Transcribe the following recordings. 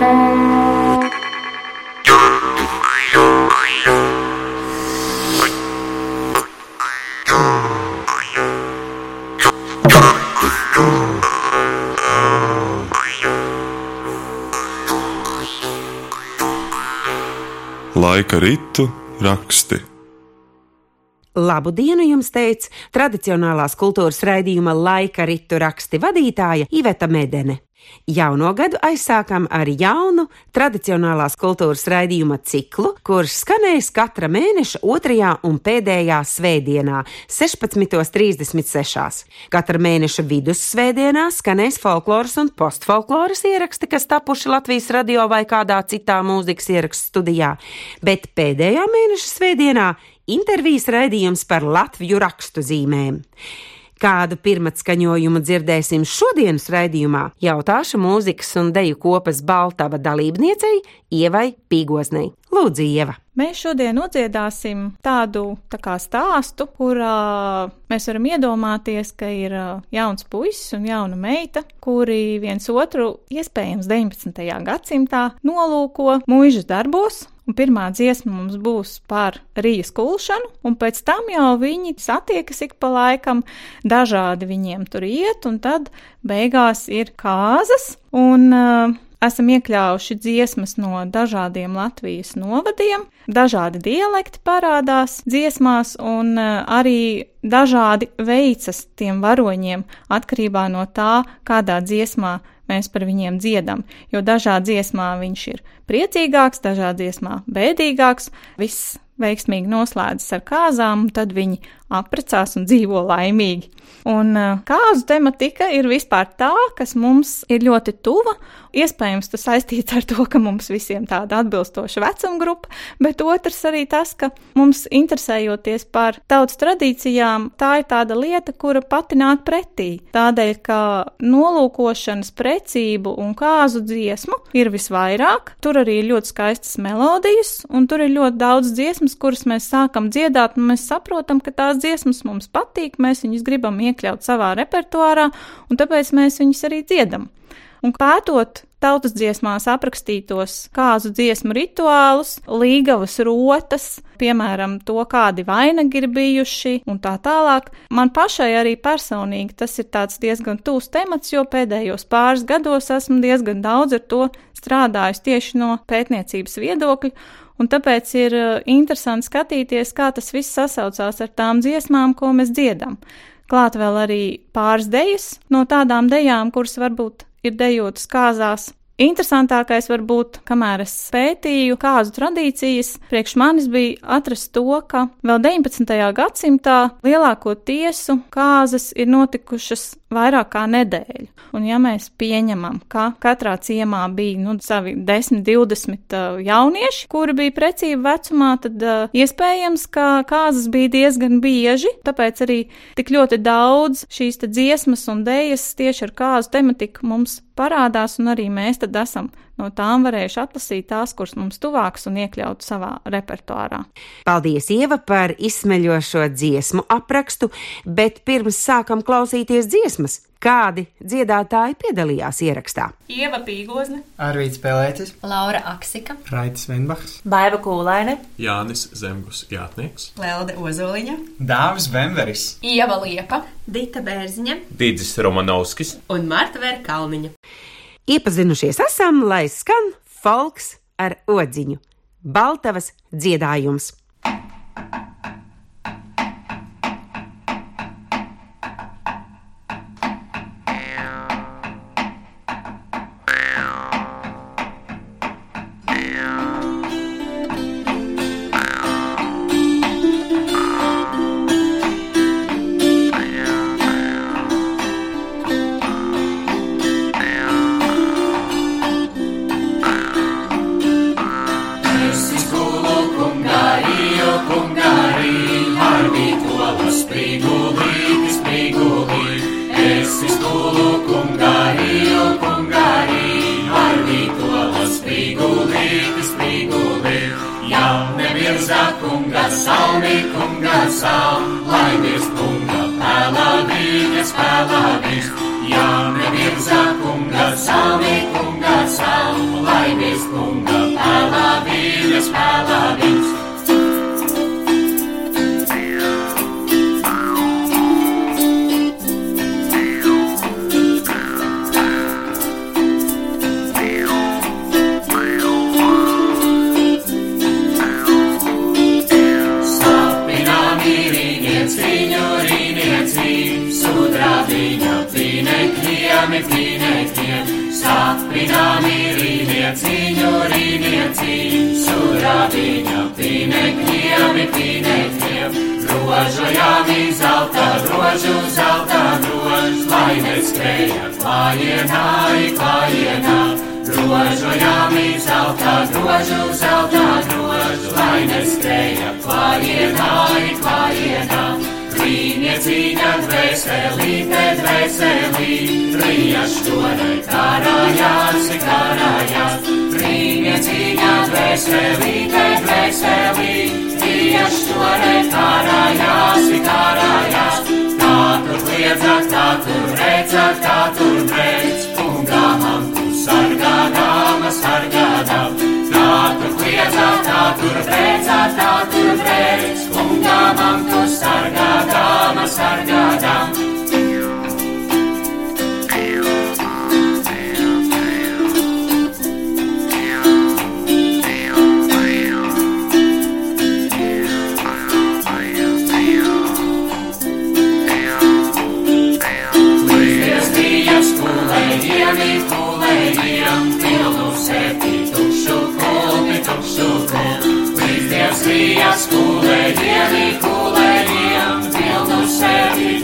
Laika ritu raksti. Labu dienu jums teica tradicionālās kultūras raidījuma laika ritu raksti vadītāja Iveta Medene. Jauno gadu aizsākam ar jaunu tradicionālās kultūras raidījuma ciklu, kurš skanēs katra mēneša otrajā un pēdējā svētdienā, 16.36. Katra mēneša vidussvētdienā skanēs folkloras un postfolkloras ieraksti, kas tapuši Latvijas radio vai kādā citā mūzikas ierakstu studijā, bet pēdējā mēneša svētdienā intervijas raidījums par Latviju rakstu zīmēm. Kādu pirmatskaņojumu dzirdēsim šodienas raidījumā, jautāšu mūzikas un deju kopas Baltava dalībniecei Ievai Pīgoznei. Lūdzu, Ieva! Mēs šodien nodziedāsim tādu tā kā stāstu, kurā mēs varam iedomāties, ka ir jauns puisis un jauna meita, kuri viens otru iespējams 19. gadsimtā nolūko mūža darbos, Un pirmā dziesma mums būs par rījas kulšanu, un pēc tam jau viņi satiekas ik pa laikam, dažādi viņiem tur iet, un tad beigās ir kāzas, un uh, esam iekļāvuši dziesmas no dažādiem Latvijas novadiem, dažādi dialekti parādās dziesmās, un uh, arī dažādi veicas tiem varoņiem atkarībā no tā, kādā dziesmā mēs par viņiem dziedam, jo dažā dziesmā viņš ir priecīgāks, dažā dziesmā bēdīgāks, viss veiksmīgi noslēdzas ar kāzām, tad viņi apprecās un dzīvo laimīgi. Un kāzu tematika ir vispār tā, kas mums ir ļoti tuva. Iespējams, tas saistīts ar to, ka mums visiem tāda atbilstoša vecuma grupa, bet otrs arī tas, ka mums interesējoties par tautas tradīcijām, tā ir tāda lieta, kura pati nāk pretī. Tādēļ, ka nolūkošanas precību un kāzu dziesmu ir visvairāk, tur arī ir ļoti skaistas melodijas, un tur ir ļoti daudz dziesmas, kuras mēs sākam dziedāt, un mēs saprotam, ka tās dziesmas mums patīk, mēs viņus gribam iekļaut savā repertuārā, un tāpēc mēs viņus arī dziedam. Un pētot tautas dziesmās aprakstītos kāzu dziesmu rituālus, līgavas rotas, piemēram, to, kādi vainagi ir bijuši un tā tālāk. Man pašai arī personīgi tas ir tāds diezgan tūs temats, jo pēdējos pāris gados esmu diezgan daudz ar to strādājis tieši no pētniecības viedokļa. Un tāpēc ir uh, interesanti skatīties, kā tas viss sasaucās ar tām dziesmām, ko mēs dziedam. Klāt vēl arī pāris dejas no tādām dejām, kuras varbūt ir dejotas kāzās Interesantākais varbūt, kamēr es pētīju kāzu tradīcijas, priekš manis bija atrast to, ka vēl 19. gadsimtā lielāko tiesu kāzas ir notikušas vairāk kā nedēļu. Un ja mēs pieņemam, ka katrā ciemā bija nu, savi 10, 20 uh, jaunieši, kuri bija precīzi vecumā, tad uh, iespējams, ka kāzas bija diezgan bieži, tāpēc arī tik ļoti daudz šīs dziesmas un dējas tieši ar kāzu tematiku mums parādās, un arī mēs tad esam no tām varējuši atlasīt tās, kuras mums tuvākas un iekļaut savā repertuārā. Paldies, Ieva, par izsmeļošo dziesmu aprakstu, bet pirms sākam klausīties dziesmas, kādi dziedātāji piedalījās ierakstā. Ieva Pīgozne, Arvīts Pelēcis, Laura Aksika, Raitas Venbachs, Baiva Kūlaine, Jānis Zemgus Jātnieks, Lelde Ozoliņa, Dāvis Bemveris, Ieva Liepa, Dita Bērziņa. Dīdzis Romanovskis. Un Marta Vērkalniņa. Iepazinušies esam, lai skan folks ar odziņu - Baltavas dziedājums. Mirza kunga, Salmī kunga, Salmainis kunga, Palavijas, Palavijas. Jāne Mirza kunga, Salmī kunga, Salmainis kunga, Palavijas, Palavijas. Sapināmi rīnieciņu, rīnieciņu, surādiņa pīnekļiem, pīnekļiem, rožojami zelta, rožu zelta, rož, lai neskrēja klājienā, klājienā. Rožojami zelta, rožu zelta, rož, lai neskrēja klājienā, klājienā. Rīniecīņa dvēselīte, dvēselī, rījaš torai karājās, karājās. Rīniecīņa dvēselīte, dvēselī, rījaš torai karājās, karājās. Tā tur liedzat, tā tur redzat, tā tur redz,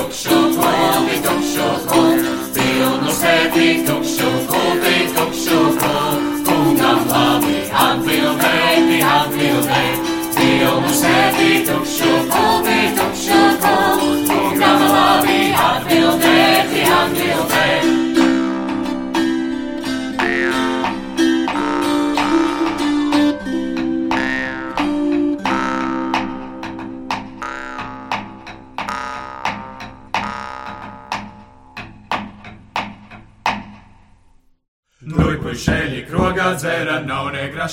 Yok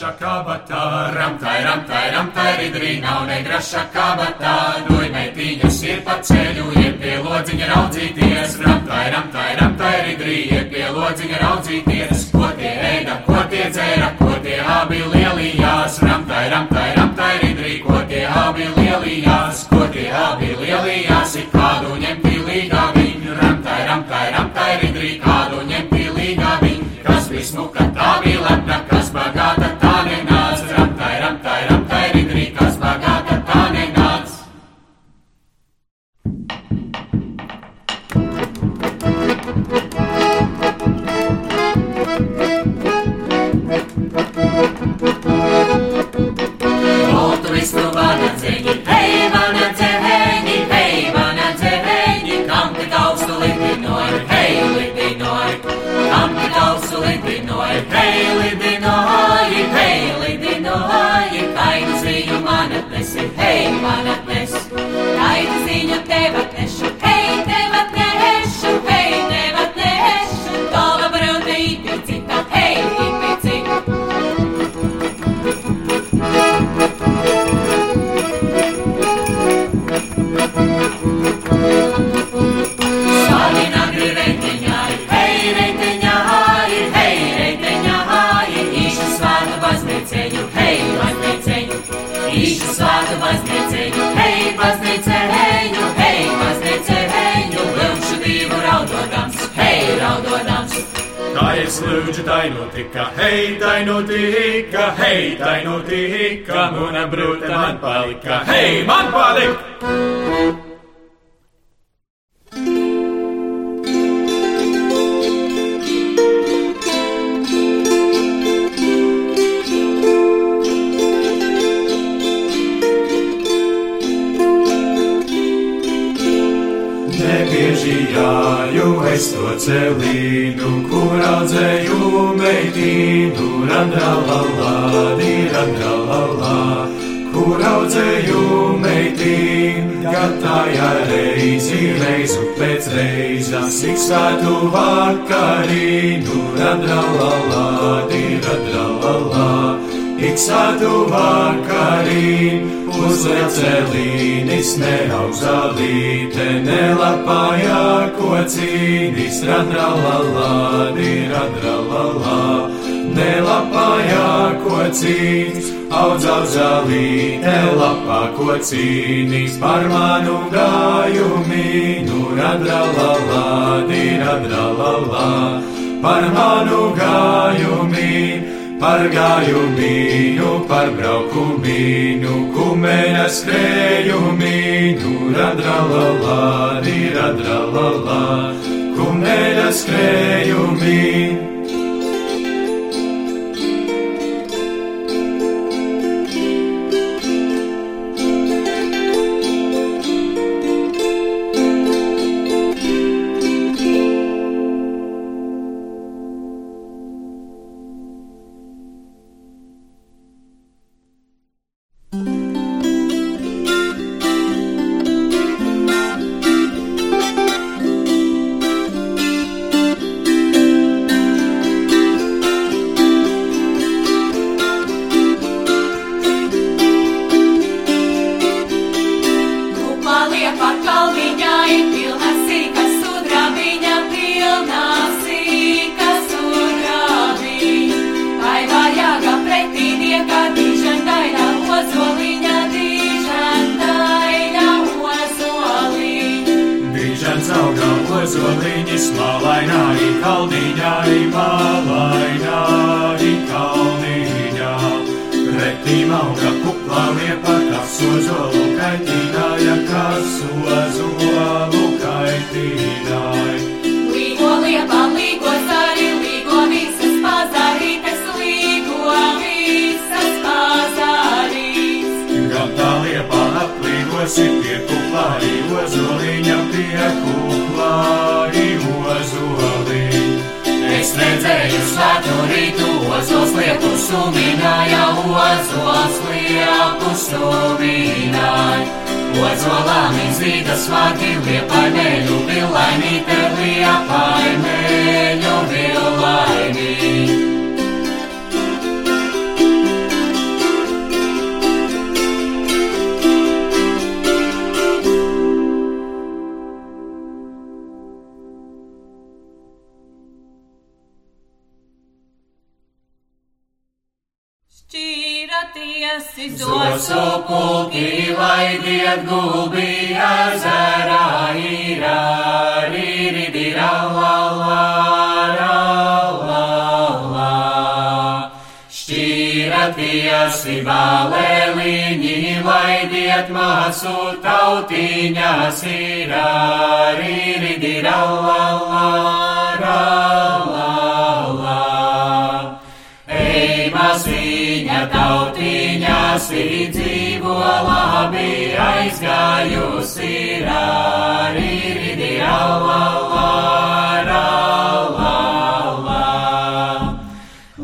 nav ne graša kabatā. Ramtai, ramtai, ramtai, ridrī, nav ne graša kabatā. Nuj meitiņas ir pa ceļu, ir pie lodziņa raudzīties. Ramtai, ramtai, ramtai, ridrī, ir pie lodziņa raudzīties. Ko tie ēda, ko tie dzēra, ko tie abi lielījās. Ramtai, ramtai, ramtai, ridrī, ko tie abi lielījās. Ko tie abi lielījās, hei, baznīceņu, hei, baznīceņu, vilkšu divu raudodams, hei, raudodams. Kā es lūdzu, tai notika, hei, tai notika, hei, tai notika, mana brūte man palika, hei, man palika! Jāju es to celīnu, kur audzēju meitīnu, randralalā, randralalā, kur audzēju meitīnu, gatājā reizi, reizu pēc reizes, ik svētu vakarīnu, randralalā, randralalā. Ik sātu vakarīn, uzliek celīnis, neaugzālīte, nelapājā kocīnis, radralalā, diradralalā, nelapājā kocīnis, audzālīte, lapā kocīnis, par manu gājumīnu, radralalā, diradralalā. par manu gājumi, par gājumīnu, par braukumīnu, kumeļa skrējumīnu, radralalā, radralalā, kumeļa skrējumīnu. Liepa, kas ozolu kaitināja, kas ozolu kaitināja. Līgo liepa, līgo zari, līgo visas pazarītes, līgo visas pazarītes. Gan tā liepa aplīgosi pie kuplā, arī ozoliņa pie ozoliņa. Es redzēju svētu rītu, ozols lietu sumināja, ozols lietu sumināja. Ozolām izvīda svāti, liepai mēļu vilainīte, liepai Zosu pulki laidiet gulbi ezerā īrā, rīridi rālā, rālā, Šķīraties, balēliņi laidiet māsu tautiņās īrā, rīridi rālā, rālā. Aizgājusi rāri ridi alā, rālā.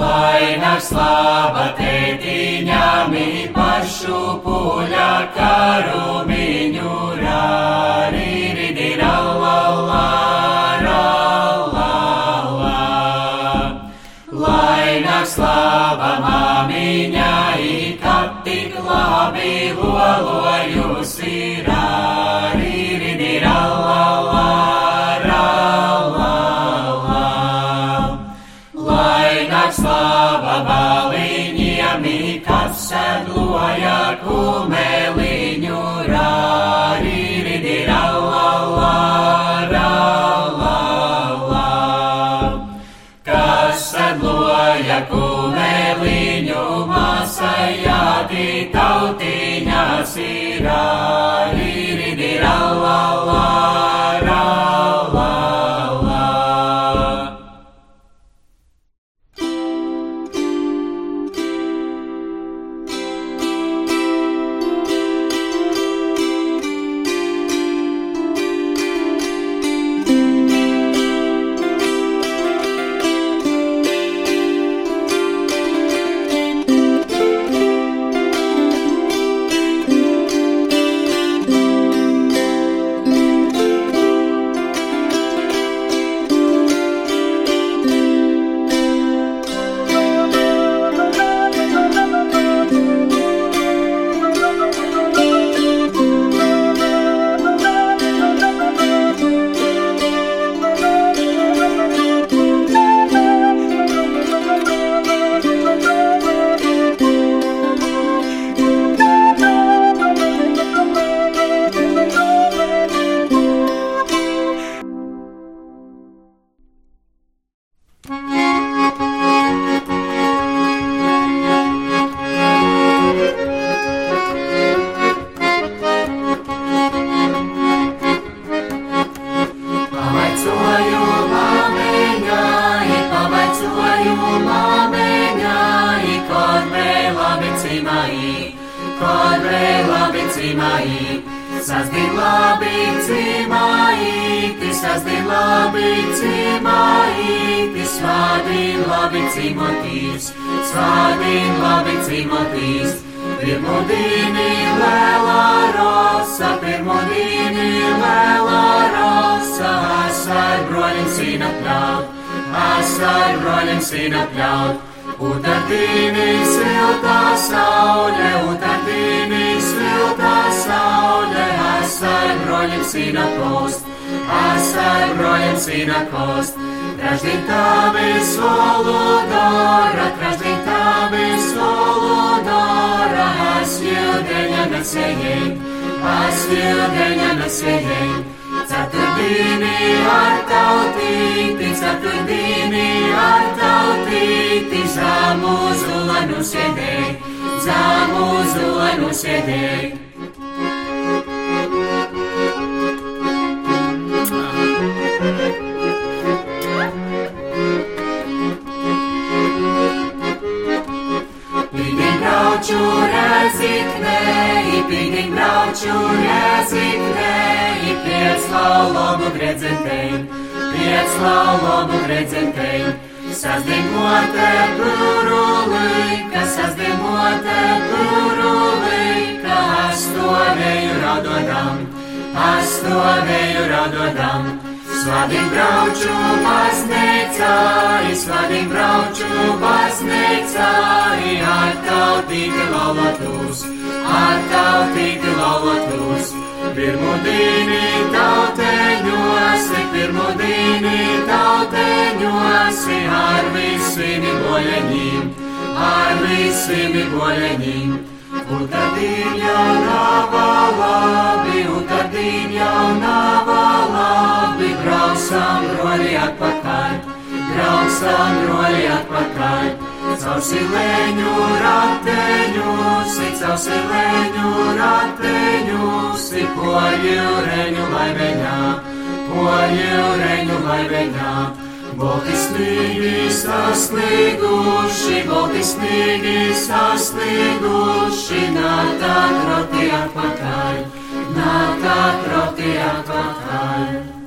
Lai nāks laba tētiņām pašu puļa karumiņu lolojusi rāri, sasdien labi cimai, svādien labi cimotīs, svādien labi cimotīs. Pirmudīni lēlā rosa, pirmudīni lēlā rosa, asar broļiem sīna pļaut, asar broļiem sīna pļaut. Utardīni siltā saule, utardīni siltā saule, asar broļiem sīna post, asar broļiem sīna post. Traždien tavi soludora, traždien tavi soludora, es jūdeņa nesējēji, es jūdeņa nesējēji. Ceturtdīni ar tautīti, ceturtdīni ar tautīti, zāmu zulanu sēdēji, zāmu zulanu sēdēji. brauču reziknēji, pīdīgi brauču reziknēji, piec laulobu gredzentēji, piec laulobu gredzentēji. Sasdiemote burulīka, sasdiemote burulīka, astovēju radodam, astovēju radodam. Svadīgi brauču baznīcā, svadīgi brauču baznīcā, ar tautīti laulotus, ar laulotus. Pirmudīni tauteņosi, pirmudīni tauteņosi, ar visiem boļeņiem, ar visiem boļeņiem. Un tad jau nav labi, un tad jau nav labi, braucam roļi atpakaļ, braucam roļi atpakaļ. Caur silēņu rateņusi, caur silēņu rateņusi, poļu reņu laiveņā, poļu reņu laiveņā. Bolti snīgi sasnieguši, bolti snīgi sasnieguši, nātā kroti atpakaļ, nātā kroti atpakaļ.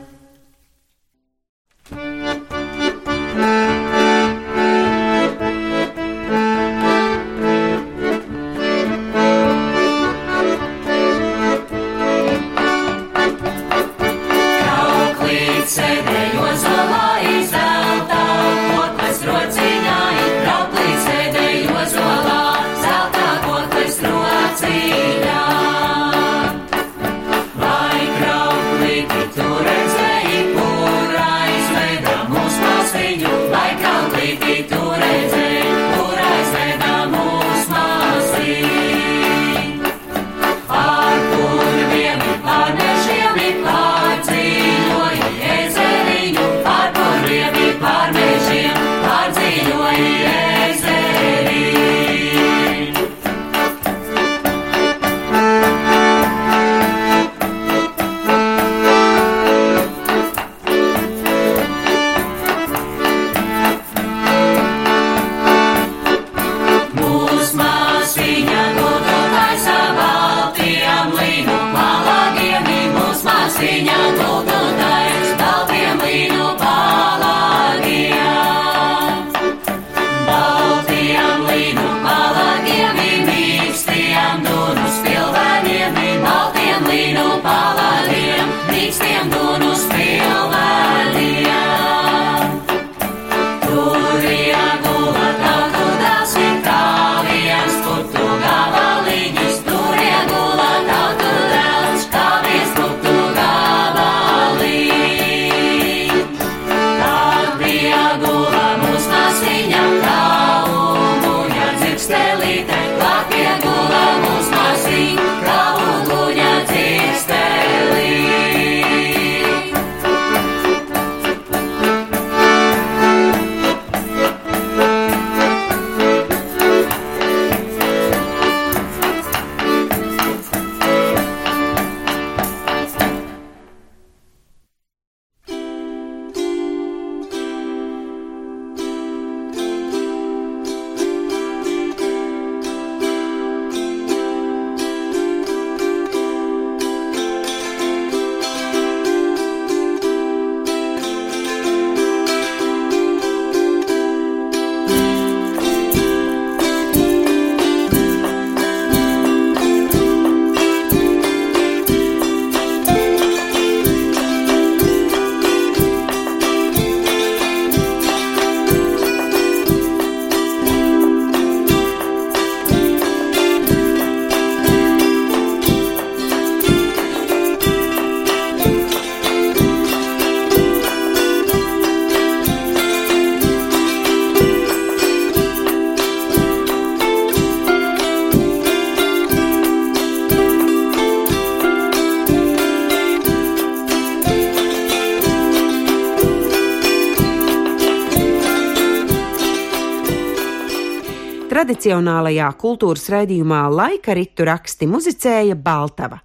Tradicionālajā kultūras raidījumā laika ritu raksti muzicēja Baltava.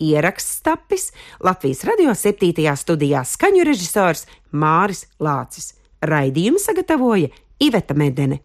Ieraksts tapis Latvijas radio 7. studijā skaņu režisors Māris Lācis. Raidījumu sagatavoja Iveta Medene.